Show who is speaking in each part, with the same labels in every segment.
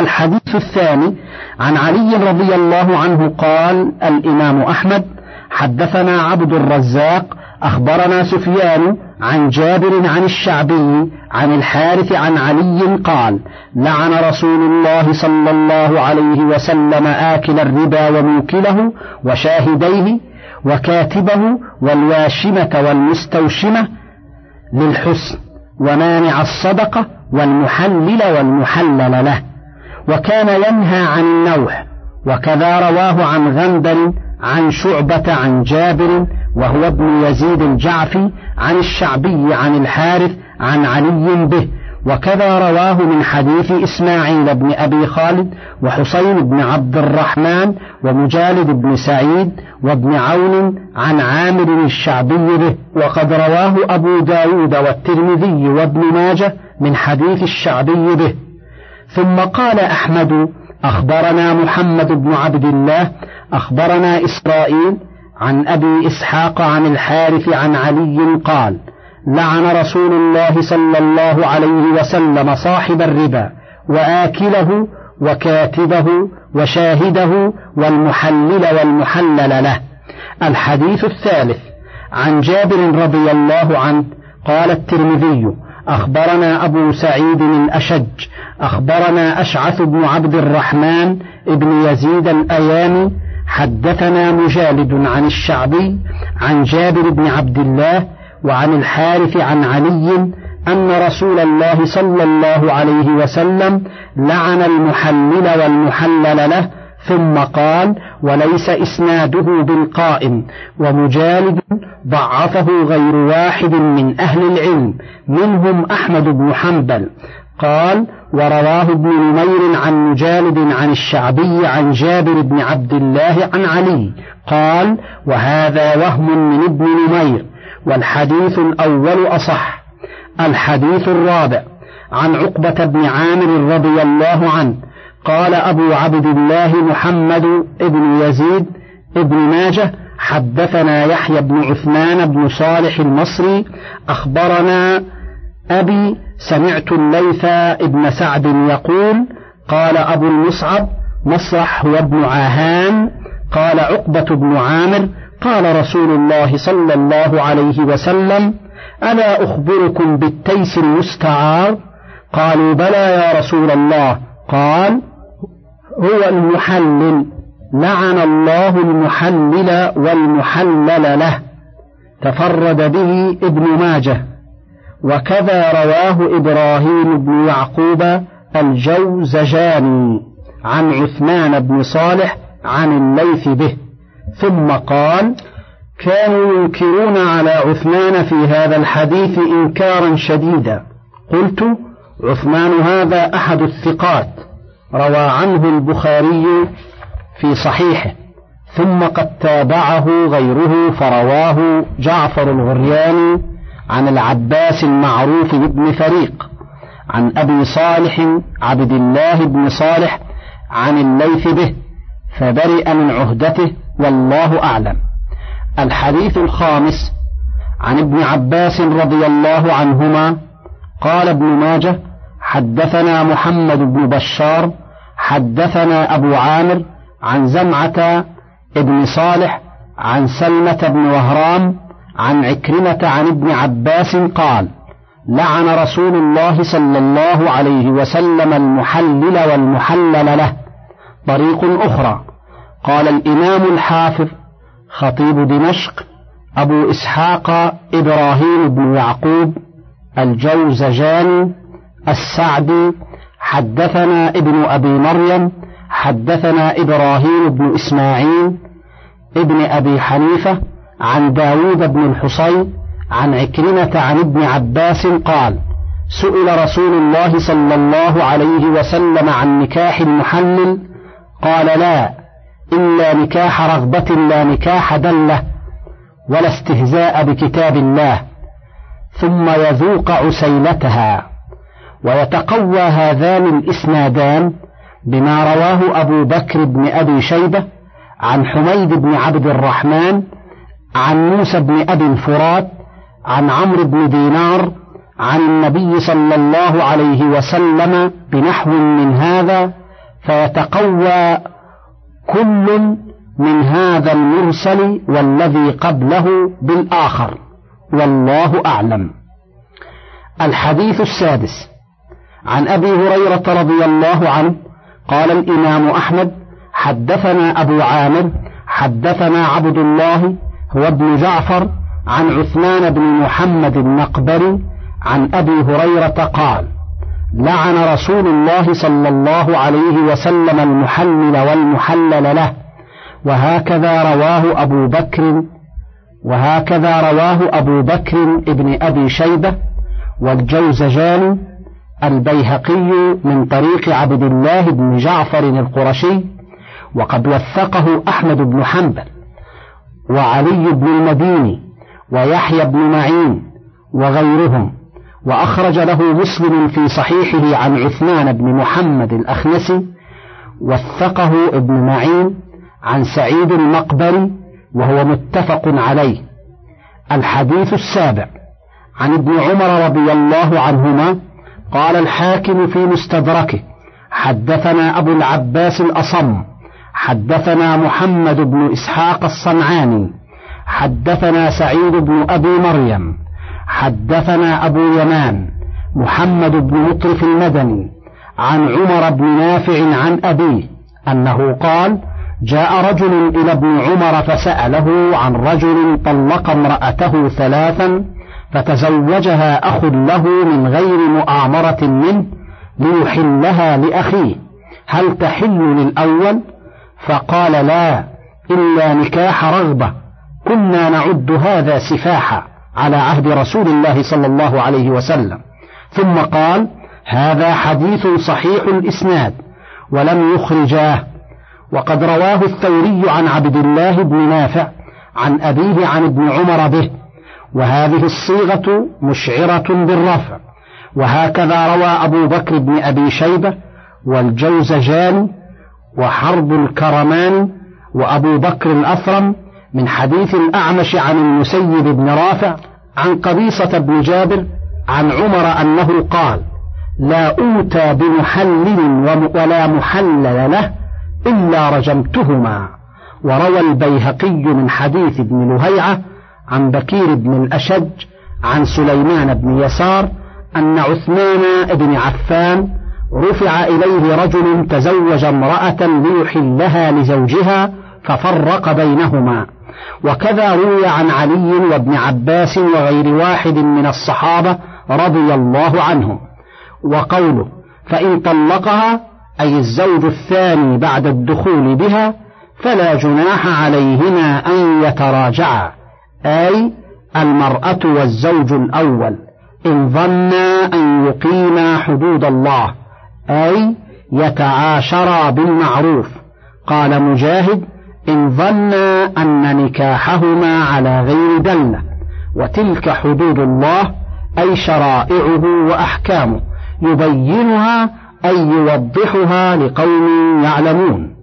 Speaker 1: الحديث الثاني عن علي رضي الله عنه قال الإمام أحمد حدثنا عبد الرزاق أخبرنا سفيان عن جابر عن الشعبي عن الحارث عن علي قال لعن رسول الله صلى الله عليه وسلم آكل الربا وموكله وشاهديه وكاتبه والواشمة والمستوشمة للحسن ومانع الصدقة والمحلل والمحلل له. وكان ينهى عن النوح وكذا رواه عن غندر عن شعبة عن جابر وهو ابن يزيد الجعفي عن الشعبي عن الحارث عن علي به. وكذا رواه من حديث إسماعيل بن أبي خالد وحسين بن عبد الرحمن ومجالد بن سعيد وابن عون عن عامر الشعبي به. وقد رواه أبو داود والترمذي وابن ماجه من حديث الشعبي به. ثم قال أحمد أخبرنا محمد بن عبد الله أخبرنا إسرائيل عن أبي إسحاق عن الحارث عن علي قال لعن رسول الله صلى الله عليه وسلم صاحب الربا وآكله وكاتبه وشاهده والمحلل والمحلل له. الحديث الثالث عن جابر رضي الله عنه قال الترمذي أخبرنا أبو سعيد الأشج أخبرنا أشعث بن عبد الرحمن ابن يزيد الأيامي حدثنا مجالد عن الشعبي عن جابر بن عبد الله وعن الحارث عن علي أن رسول الله صلى الله عليه وسلم لعن المحلل والمحلل له ثم قال وليس إسناده بالقائم ومجالد ضعفه غير واحد من أهل العلم منهم أحمد بن حنبل. قال ورواه ابن نمير عن مجالد عن الشعبي عن جابر بن عبد الله عن علي. قال وهذا وهم من ابن نمير والحديث الأول أصح الحديث الرابع عن عقبة بن عامر رضي الله عنه قال أبو عبد الله محمد بن يزيد ابن ماجه حدثنا يحيى بن عثمان بن صالح المصري أخبرنا أبي سمعت الليث ابن سعد يقول قال أبو المصعب مصرح هو ابن عاهان قال عقبة بن عامر قال رسول الله صلى الله عليه وسلم ألا أخبركم بالتيس المستعار؟ قالوا بلى يا رسول الله. قال هو المحلل. لعن الله المحلل والمحلل له. تفرد به ابن ماجه. وكذا رواه إبراهيم بن يعقوب الجوزجاني عن عثمان بن صالح عن الليث به. ثم قال كانوا ينكرون على عثمان في هذا الحديث إنكارا شديدا. قلت عثمان هذا أحد الثقات. روى عنه البخاري في صحيحه ثم قد تابعه غيره فرواه جعفر الغرياني عن العباس المعروف بابن فريق عن أبي صالح عبد الله بن صالح عن الليث به فبرئ من عهدته والله أعلم. الحديث الخامس عن ابن عباس رضي الله عنهما قال ابن ماجه حدثنا محمد بن بشار حدثنا أبو عامر عن زمعة ابن صالح عن سلمة بن وهرام عن عكرمة عن ابن عباس قال لعن رسول الله صلى الله عليه وسلم المحلل والمحلل له طريق أخرى. قال الإمام الحافظ خطيب دمشق أبو إسحاق إبراهيم بن يعقوب الجوزجاني السعدي حدثنا ابن أبي مريم حدثنا إبراهيم بن إسماعيل ابن أبي حنيفة عن داود بن الحصين عن عكرمة عن ابن عباس قال سئل رسول الله صلى الله عليه وسلم عن نكاح المحلل قال لا إلا نكاح رغبة لا نكاح دلة ولا استهزاء بكتاب الله ثم يذوق عسيلتها. ويتقوى هذان الإسنادان بما رواه أبو بكر بن أبي شيبة عن حميد بن عبد الرحمن عن موسى بن أبي الفرات عن عمرو بن دينار عن النبي صلى الله عليه وسلم بنحو من هذا فيتقوى كل من هذا المرسل والذي قبله بالآخر والله أعلم. الحديث السادس عن أبي هريرة رضي الله عنه قال الإمام أحمد حدثنا أبو عامر حدثنا عبد الله هو ابن جعفر عن عثمان بن محمد النقبري عن أبي هريرة قال لعن رسول الله صلى الله عليه وسلم المحلل والمحلل له وهكذا رواه أبو بكر وهكذا رواه أبو بكر ابن أبي شيبة والجوزجاني البيهقي من طريق عبد الله بن جعفر القرشي وقد وثقه أحمد بن حنبل وعلي بن المديني ويحيى بن معين وغيرهم وأخرج له مسلم في صحيحه عن عثمان بن محمد الأخنسي وثقه ابن معين عن سعيد المقبري وهو متفق عليه. الحديث السابع عن ابن عمر رضي الله عنهما قال الحاكم في مستدركه حدثنا أبو العباس الأصم حدثنا محمد بن إسحاق الصنعاني حدثنا سعيد بن أبي مريم حدثنا أبو يمان محمد بن مطرف المدني عن عمر بن نافع عن أبيه أنه قال جاء رجل إلى ابن عمر فسأله عن رجل طلق امرأته ثلاثا فتزوجها أخ له من غير مؤامرة منه ليحلها لأخيه. هل تحل للأول؟ فقال لا إلا نكاح رغبة. كنا نعد هذا سفاحا على عهد رسول الله صلى الله عليه وسلم. ثم قال هذا حديث صحيح الإسناد ولم يخرجاه. وقد رواه الثوري عن عبد الله بن نافع عن أبيه عن ابن عمر به وهذه الصيغة مشعرة بالرفع. وهكذا روى أبو بكر بن أبي شيبة والجوزجان وحرب الكرمان وأبو بكر الأثرم من حديث الأعمش عن المسيب بن رافع عن قبيصة بن جابر عن عمر أنه قال لا أوتى بمحلل ولا محلل له إلا رجمتهما وروى البيهقي من حديث ابن لهيعة عن بكير بن الأشج عن سليمان بن يسار أن عثمان بن عفان رفع إليه رجل تزوج امرأة ليحلها لزوجها ففرق بينهما. وكذا روي عن علي وابن عباس وغير واحد من الصحابة رضي الله عنهم. وقوله فإن طلقها أي الزوج الثاني بعد الدخول بها فلا جناح عليهما أن يتراجعا. أي المرأة والزوج الأول. إن ظنا أن يقيما حدود الله. أي يتعاشرا بالمعروف. قال مجاهد إن ظنا أن نكاحهما على غير دلة. وتلك حدود الله أي شرائعه وأحكامه. يبينها أي يوضحها لقوم يعلمون.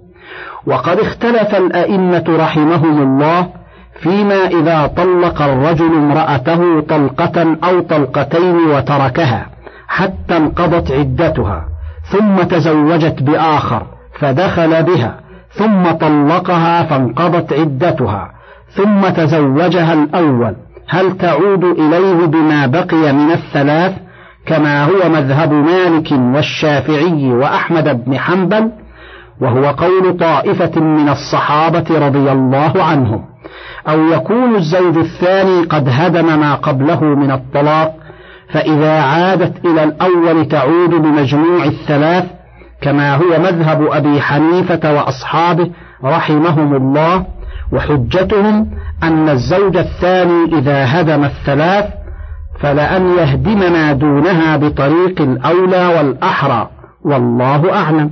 Speaker 1: وقد اختلف الأئمة رحمهم الله فيما إذا طلق الرجل امرأته طلقة أو طلقتين وتركها حتى انقضت عدتها ثم تزوجت بآخر فدخل بها ثم طلقها فانقضت عدتها ثم تزوجها الأول. هل تعود إليه بما بقي من الثلاث؟ كما هو مذهب مالك والشافعي وأحمد بن حنبل وهو قول طائفة من الصحابة رضي الله عنهم. أو يكون الزوج الثاني قد هدم ما قبله من الطلاق فإذا عادت إلى الأول تعود بمجموع الثلاث كما هو مذهب أبي حنيفة وأصحابه رحمهم الله وحجتهم أن الزوج الثاني إذا هدم الثلاث فلأن يهدم ما دونها بطريق الأولى والأحرى والله أعلم.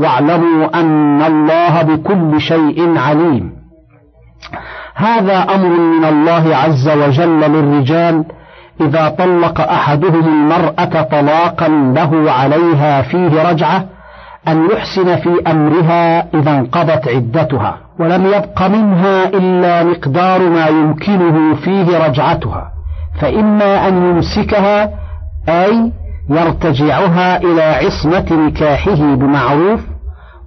Speaker 1: واعلموا أن الله بكل شيء عليم. هذا أمر من الله عز وجل للرجال. إذا طلق أحدهم المرأة طلاقا له عليها فيه رجعة أن يحسن في أمرها إذا انقضت عدتها ولم يبق منها إلا مقدار ما يمكنه فيه رجعتها. فإما أن يمسكها أي يرتجعها إلى عصمة نكاحه بمعروف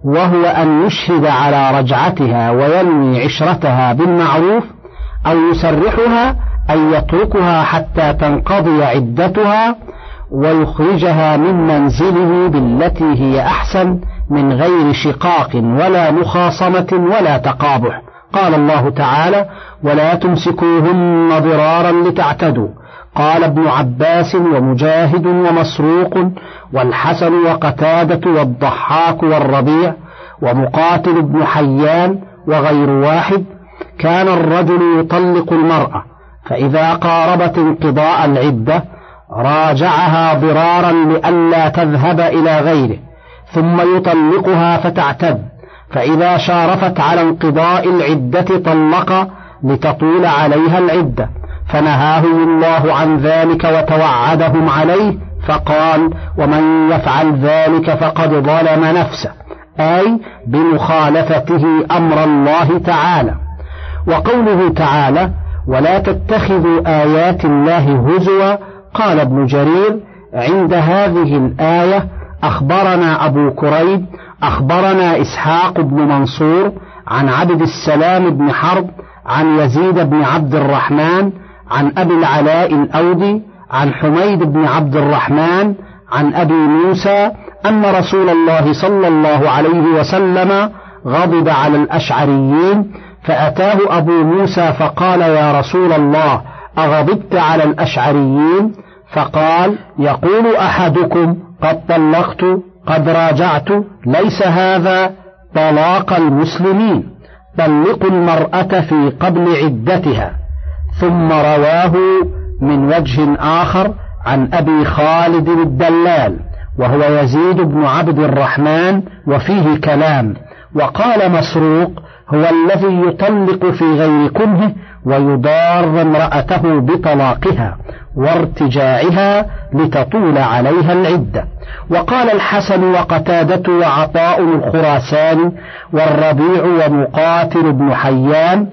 Speaker 1: وهو أن يشهد على رجعتها وينوي عشرتها بالمعروف أو يسرحها أن يتركها حتى تنقضي عدتها ويخرجها من منزله بالتي هي أحسن من غير شقاق ولا مخاصمة ولا تقابح. قال الله تعالى ولا تمسكوهن ضرارا لتعتدوا. قال ابن عباس ومجاهد ومسروق والحسن وقتادة والضحاك والربيع ومقاتل بن حيان وغير واحد كان الرجل يطلق المرأة فإذا قاربت انقضاء العدة راجعها ضرارا لئلا تذهب إلى غيره ثم يطلقها فتعتد فإذا شارفت على انقضاء العدة طلق لتطول عليها العدة. فنهاهم الله عن ذلك وتوعدهم عليه فقال ومن يفعل ذلك فقد ظلم نفسه أي بمخالفته أمر الله تعالى وقوله تعالى ولا تتخذوا آيات الله هزوا قال ابن جرير عند هذه الآية أخبرنا أبو كريب أخبرنا إسحاق بن منصور عن عبد السلام بن حرب عن يزيد بن عبد الرحمن عن أبي العلاء الأودي عن حميد بن عبد الرحمن عن أبي موسى أن رسول الله صلى الله عليه وسلم غضب على الأشعريين فأتاه أبو موسى فقال يا رسول الله أغضبت على الأشعريين؟ فقال يقول أحدكم قد طلقت قد راجعت ليس هذا طلاق المسلمين طلقوا المرأة في قبل عدتها. ثم رواه من وجه آخر عن أبي خالد الدلال وهو يزيد بن عبد الرحمن وفيه كلام وقال مسروق هو الذي يطلق في غير كنه ويضار امرأته بطلاقها وارتجاعها لتطول عليها العدة وقال الحسن وقتادة وعطاء الخراسان والربيع ومقاتل بن حيان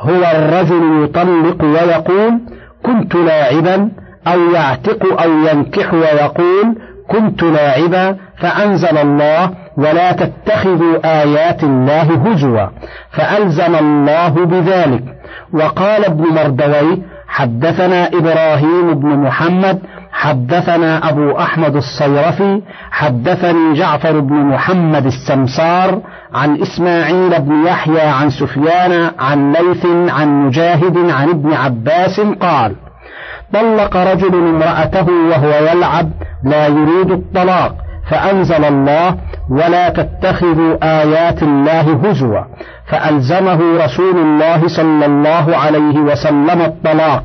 Speaker 1: هو الرجل يطلق ويقول كنت لاعبا أو يعتق أو ينكح ويقول كنت لاعبا فأنزل الله ولا تتخذوا آيات الله هزوا. فألزم الله بذلك. وقال ابن مردوي حدثنا إبراهيم بن محمد حدثنا أبو أحمد الصيرفي حدثني جعفر بن محمد السمسار عن إسماعيل بن يحيى عن سفيان عن ليث عن مجاهد عن ابن عباس قال طلق رجل امرأته وهو يلعب لا يريد الطلاق فأنزل الله ولا تتخذوا آيات الله هزوا فألزمه رسول الله صلى الله عليه وسلم الطلاق.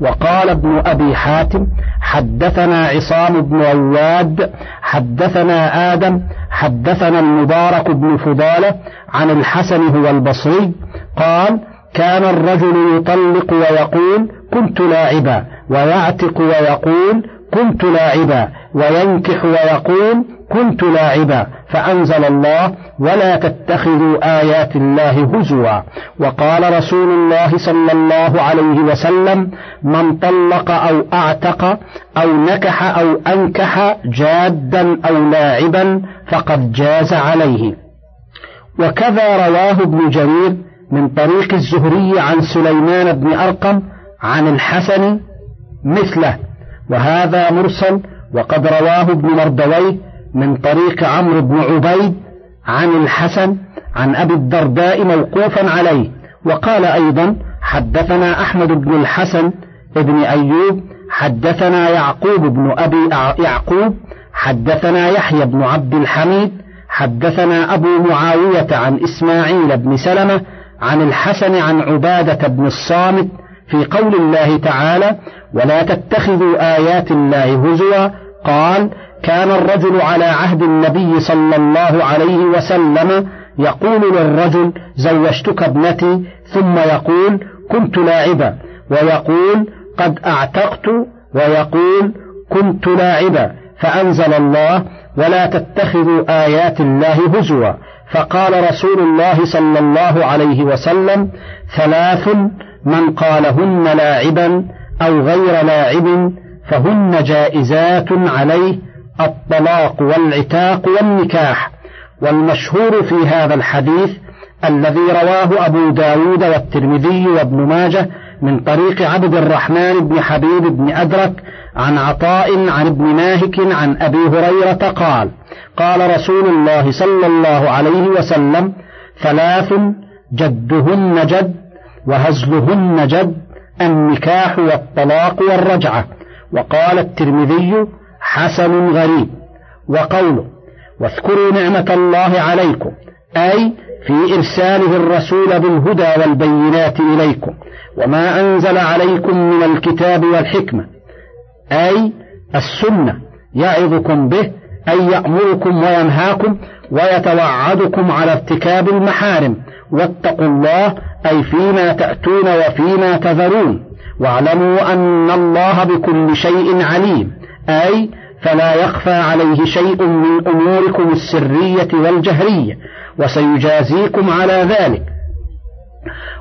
Speaker 1: وقال ابن أبي حاتم حدثنا عصام بن عواد حدثنا آدم حدثنا المبارك بن فضالة عن الحسن هو البصري قال كان الرجل يطلق ويقول كنت لاعبا ويعتق ويقول كنت لاعبا. وينكح ويقول كنت لاعبا فأنزل الله ولا تتخذوا آيات الله هزوا. وقال رسول الله صلى الله عليه وسلم من طلق أو أعتق أو نكح أو أنكح جادا أو لاعبا فقد جاز عليه. وكذا رواه ابن جرير من طريق الزهري عن سليمان بن أرقم عن الحسن مثله. وهذا مرسل وقد رواه ابن مردويه من طريق عمرو بن عبيد عن الحسن عن أبي الدرداء موقوفا عليه وقال أيضا حدثنا أحمد بن الحسن ابن أيوب حدثنا يعقوب بن أبي يعقوب حدثنا يحيى بن عبد الحميد حدثنا أبو معاوية عن إسماعيل بن سلمة عن الحسن عن عبادة بن الصامت في قول الله تعالى ولا تتخذوا آيات الله هزوا قال كان الرجل على عهد النبي صلى الله عليه وسلم يقول للرجل زوجتك ابنتي ثم يقول كنت لاعبا ويقول قد أعتقت ويقول كنت لاعبا فأنزل الله ولا تتخذوا آيات الله هزوا. فقال رسول الله صلى الله عليه وسلم ثلاث من قالهن لاعبا أو غير لاعب فهن جائزات عليه الطلاق والعتاق والنكاح. والمشهور في هذا الحديث الذي رواه أبو داود والترمذي وابن ماجه من طريق عبد الرحمن بن حبيب بن أدرك عن عطاء عن ابن ماهك عن أبي هريرة قال قال رسول الله صلى الله عليه وسلم ثلاث جدهن جد وهزلهن جد النكاح والطلاق والرجعة. وقال الترمذي حسن غريب وقوله واذكروا نعمة الله عليكم أي في إرساله الرسول بالهدى والبينات إليكم وما أنزل عليكم من الكتاب والحكمة أي السنة يعظكم به أي يأمركم وينهاكم ويتوعدكم على ارتكاب المحارم واتقوا الله أي فيما تأتون وفيما تذرون. واعلموا أن الله بكل شيء عليم. أي فلا يخفى عليه شيء من أموركم السرية والجهرية وسيجازيكم على ذلك.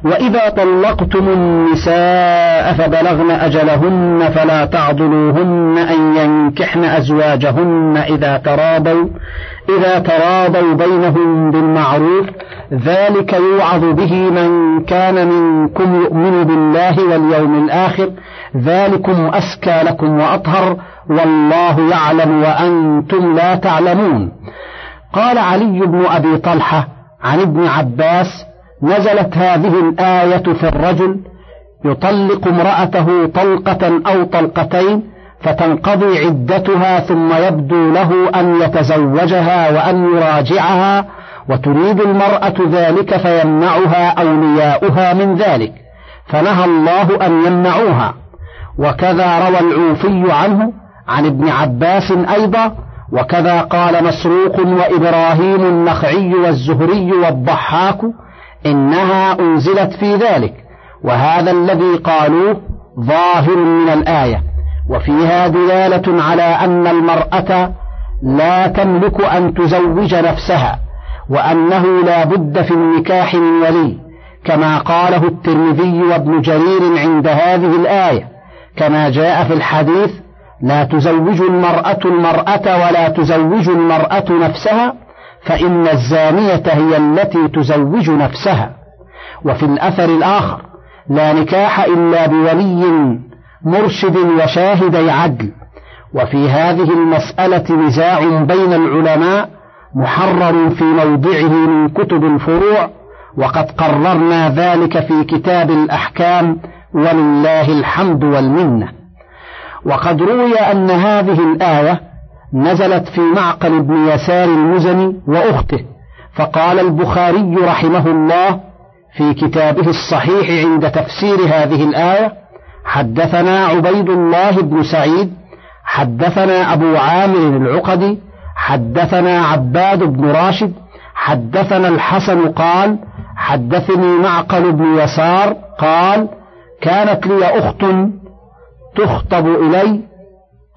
Speaker 1: وإذا طلقتم النساء فبلغن أجلهن فلا تعضلوهن أن ينكحن أزواجهن إذا تراضوا. إذا تراضوا بينهم بالمعروف ذلك يوعظ به من كان منكم يؤمن بالله واليوم الآخر. ذلكم أسكى لكم وأطهر والله يعلم وأنتم لا تعلمون. قال علي بن أبي طلحة عن ابن عباس نزلت هذه الآية في الرجل يطلق امرأته طلقة أو طلقتين فتنقضي عدتها ثم يبدو له أن يتزوجها وأن يراجعها وتريد المرأة ذلك فيمنعها أولياؤها من ذلك فنهى الله أن يمنعوها. وكذا روى العوفي عنه عن ابن عباس أيضا وكذا قال مسروق وإبراهيم النخعي والزهري والضحاك إنها أنزلت في ذلك وهذا الذي قالوه ظاهر من الآية. وفيها دلالة على أن المرأة لا تملك أن تزوج نفسها وأنه لا بد في النكاح من ولي كما قاله الترمذي وابن جرير عند هذه الآية كما جاء في الحديث لا تزوج المرأة المرأة ولا تزوج المرأة نفسها فإن الزانية هي التي تزوج نفسها. وفي الأثر الآخر لا نكاح إلا بولي مرشد وشاهدي عدل وفي هذه المسألة نزاع بين العلماء محرر في موضعه من كتب الفروع وقد قررنا ذلك في كتاب الأحكام ولله الحمد والمنة. وقد روي أن هذه الآية نزلت في معقل بن يسار المزني وأخته فقال البخاري رحمه الله في كتابه الصحيح عند تفسير هذه الآية حدثنا عبيد الله بن سعيد حدثنا أبو عامر العقدي حدثنا عباد بن راشد حدثنا الحسن قال حدثني معقل بن يسار قال كانت لي أخت تخطب إلي.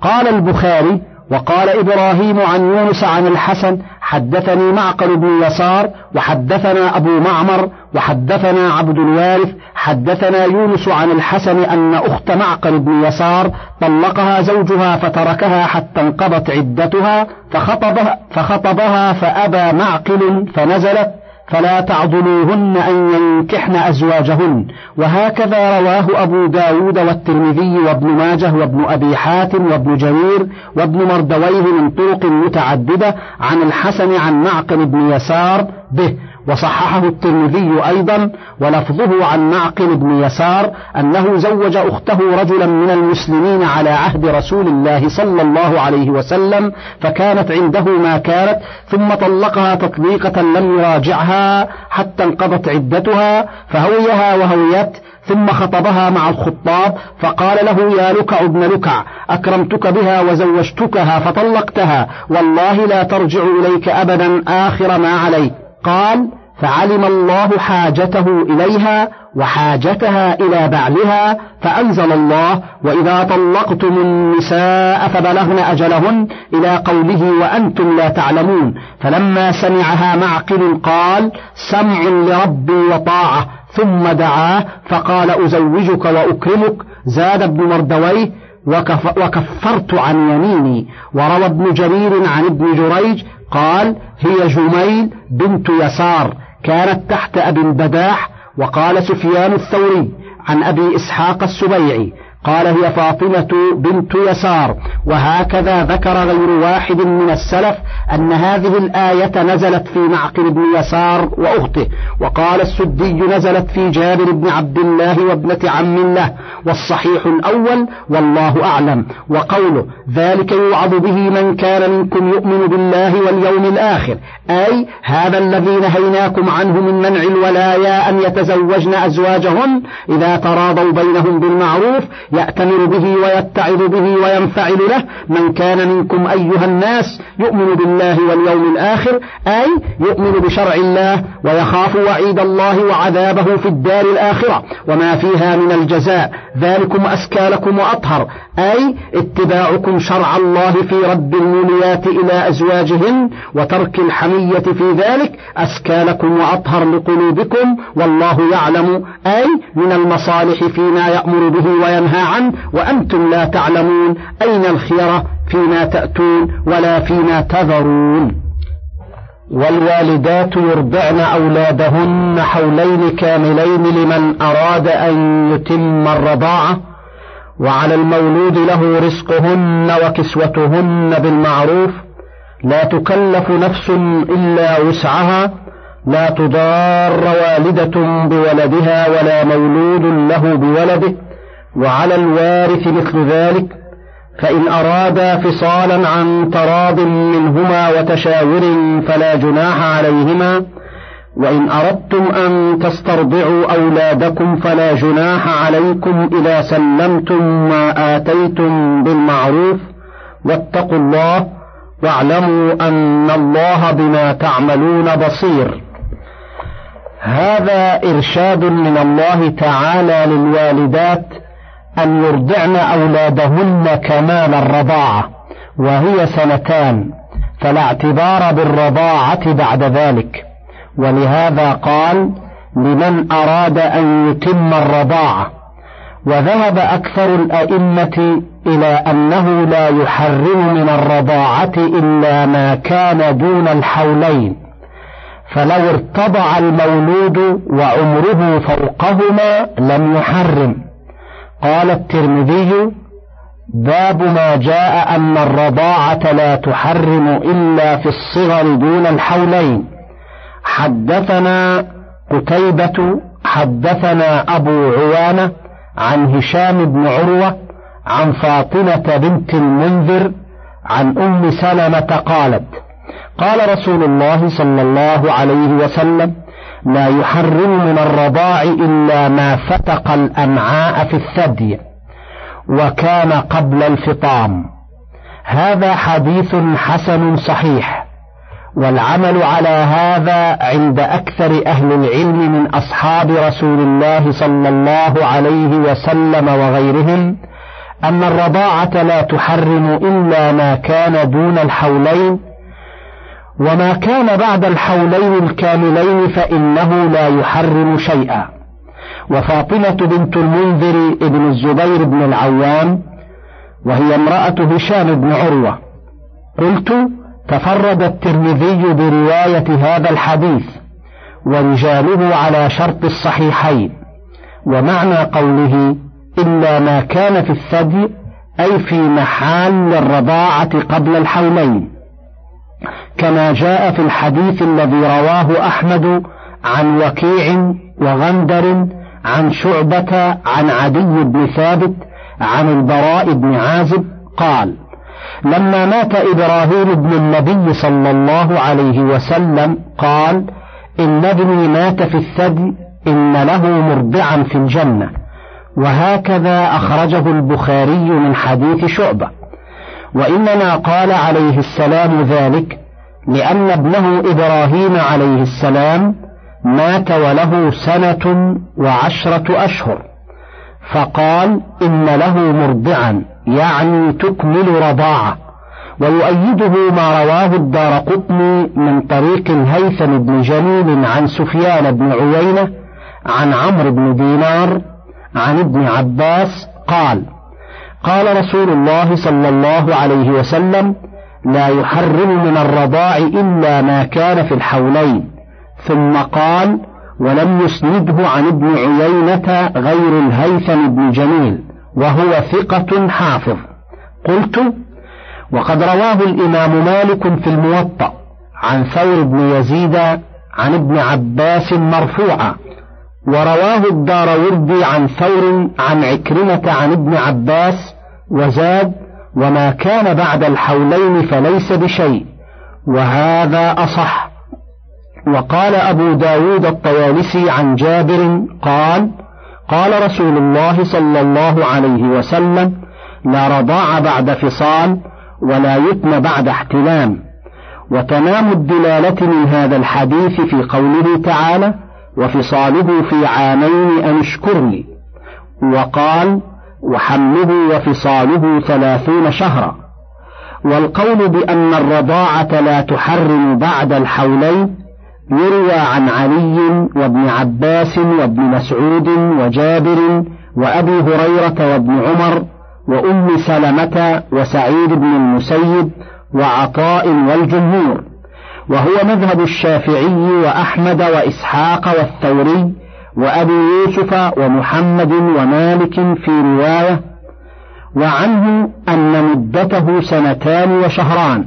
Speaker 1: قال البخاري وقال إبراهيم عن يونس عن الحسن حدثني معقل بن يسار وحدثنا أبو معمر وحدثنا عبد الوارث حدثنا يونس عن الحسن أن أخت معقل بن يسار طلقها زوجها فتركها حتى انقضت عدتها فخطبها, فخطبها فأبى معقل فنزلت فلا تعضلوهن أن ينكحن أزواجهن. وهكذا رواه أبو داود والترمذي وابن ماجه وابن أبي حاتم وابن جرير وابن مردويه من طرق متعددة عن الحسن عن معقل بن يسار به. وصححه الترمذي أيضا ولفظه عن معقل بن يسار أنه زوج أخته رجلا من المسلمين على عهد رسول الله صلى الله عليه وسلم فكانت عنده ما كانت ثم طلقها تطليقة لم يراجعها حتى انقضت عدتها فهويها وهويت ثم خطبها مع الخطاب فقال له يا لكع ابن لكع أكرمتك بها وزوجتكها فطلقتها والله لا ترجع إليك أبدا آخر ما عليك قال فعلم الله حاجته إليها وحاجتها إلى بعلها فأنزل الله وإذا طلقتم النساء فبلغن أجلهن إلى قوله وأنتم لا تعلمون. فلما سمعها معقل قال سمع لربي وطاعة. ثم دعاه فقال أزوجك وأكرمك. زاد ابن مردويه وكف وكفرت عن يميني. وروى ابن جرير عن ابن جريج قال هي جميل بنت يسار كانت تحت أبي البداح وقال سفيان الثوري عن أبي إسحاق السبيعي قال هي فاطمة بنت يسار وهكذا ذكر غير واحد من السلف أن هذه الآية نزلت في معقل بن يسار وأخته وقال السدي نزلت في جابر بن عبد الله وابنة عم له والصحيح الأول والله أعلم وقوله ذلك يوعظ به من كان منكم يؤمن بالله واليوم الآخر أي هذا الذي نهيناكم عنه من منع الولايا أن يتزوجن أزواجهن إذا تراضوا بينهم بالمعروف يأتمر به ويتعظ به وينفعل له. من كان منكم أيها الناس يؤمن بالله واليوم الآخر أي يؤمن بشرع الله ويخاف وعيد الله وعذابه في الدار الآخرة. وما فيها من الجزاء. ذلكم أزكى لكم وأطهر. أي اتباعكم شرع الله في رد الموليات إلى أزواجهن وترك الحمية في ذلك أزكى لكم وأطهر لقلوبكم والله يعلم. أي من المصالح فيما يأمر به وينهى عنه وأنتم لا تعلمون أين الخيرة فيما تأتون ولا فيما تذرون. والوالدات يرضعن أولادهن حولين كاملين لمن أراد أن يتم الرضاعة وعلى المولود له رزقهن وكسوتهن بالمعروف. لا تكلف نفس إلا وسعها. لا تضار والدة بولدها ولا مولود له بولده. وعلى الوارث مثل ذلك فإن أرادا فصالا عن تراض منهما وتشاور فلا جناح عليهما وإن أردتم أن تسترضعوا أولادكم فلا جناح عليكم إذا سلمتم ما آتيتم بالمعروف واتقوا الله واعلموا أن الله بما تعملون بصير. هذا إرشاد من الله تعالى للوالدات أن يرضعن أولادهن كمال الرضاعة وهي سنتان فلا اعتبار بالرضاعة بعد ذلك. ولهذا قال لمن أراد أن يتم الرضاعة. وذهب أكثر الأئمة إلى أنه لا يحرم من الرضاعة إلا ما كان دون الحولين. فلو ارتضع المولود وعمره فوقهما لم يحرم. قال الترمذي باب ما جاء أن الرضاعة لا تحرم إلا في الصغر دون الحولين. حدثنا قتيبة حدثنا أبو عوانة عن هشام بن عروة عن فاطمة بنت المنذر عن أم سلمة قالت قال رسول الله صلى الله عليه وسلم لا يحرم من الرضاع إلا ما فتق الأمعاء في الثدي وكان قبل الفطام. هذا حديث حسن صحيح والعمل على هذا عند أكثر أهل العلم من أصحاب رسول الله صلى الله عليه وسلم وغيرهم أن الرضاعة لا تحرم إلا ما كان دون الحولين وما كان بعد الحولين الكاملين فإنه لا يحرم شيئا. وفاطمة بنت المنذر ابن الزبير بن العوام وهي امرأة هشام بن عروة. قلت تفرد الترمذي برواية هذا الحديث ورجاله على شرط الصحيحين. ومعنى قوله إلا ما كان في الثدي أي في محال الرضاعة قبل الحولين. كما جاء في الحديث الذي رواه أحمد عن وكيع وغندر عن شعبة عن عدي بن ثابت عن البراء بن عازب قال لما مات إبراهيم بن النبي صلى الله عليه وسلم قال إن ابني مات في الثدي إن له مرضعا في الجنة. وهكذا أخرجه البخاري من حديث شعبة. وإنما قال عليه السلام ذلك لأن ابنه إبراهيم عليه السلام مات وله سنة وعشرة أشهر. فقال إن له مرضعا يعني تكمل رضاعة. ويؤيده ما رواه الدار قطني من طريق الهيثم بن جميل عن سفيان بن عيينة عن عمرو بن دينار عن ابن عباس قال قال رسول الله صلى الله عليه وسلم لا يحرم من الرضاع إلا ما كان في الحولين ثم قال ولم يسنده عن ابن عيينة غير الهيثم بن جميل وهو ثقة حافظ قلت وقد رواه الإمام مالك في الموطأ عن ثور بن يزيد عن ابن عباس مرفوعا ورواه الدار وردي عن ثور عن عكرمة عن ابن عباس وزاد وما كان بعد الحولين فليس بشيء وهذا أصح. وقال أبو داود الطيالسي عن جابر قال قال رسول الله صلى الله عليه وسلم لا رضاع بعد فصال ولا يتم بعد احتلام. وتمام الدلالة من هذا الحديث في قوله تعالى وفصاله في عامين أن اشكر لي وقال وحمله وفصاله ثلاثون شهرا. والقول بأن الرضاعة لا تحرم بعد الحولين يروى عن علي وابن عباس وابن مسعود وجابر وأبي هريرة وابن عمر وأم سلمة وسعيد بن المسيب وعطاء والجمهور. وهو مذهب الشافعي وأحمد وإسحاق والثوري وأبي يوسف ومحمد ومالك في رواية وعنه أن مدته سنتان وشهران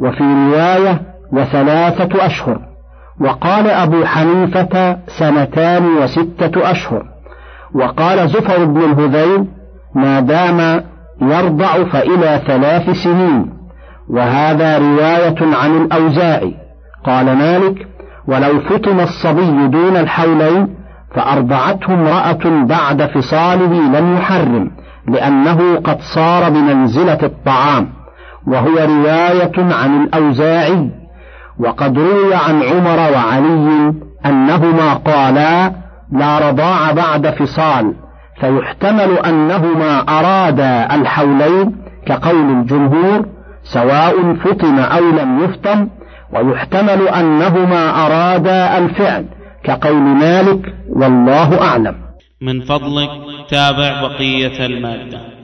Speaker 1: وفي رواية وثلاثة أشهر وقال أبو حنيفة سنتان وستة أشهر وقال زفر بن الهذيل ما دام يرضع فإلى ثلاث سنين. وهذا رواية عن الأوزاعي. قال مالك ولو فطم الصبي دون الحولين فأرضعته امرأة بعد فصاله لم يحرم لأنه قد صار بمنزلة الطعام. وهو رواية عن الأوزاعي. وقد روي عن عمر وعلي أنهما قالا لا رضاع بعد فصال فيحتمل أنهما أرادا الحولين كقول الجمهور سواء فطم أو لم يفطم ويحتمل أنهما أرادا الفعل كقول مالك والله أعلم.
Speaker 2: من فضلك تابع بقية المادة.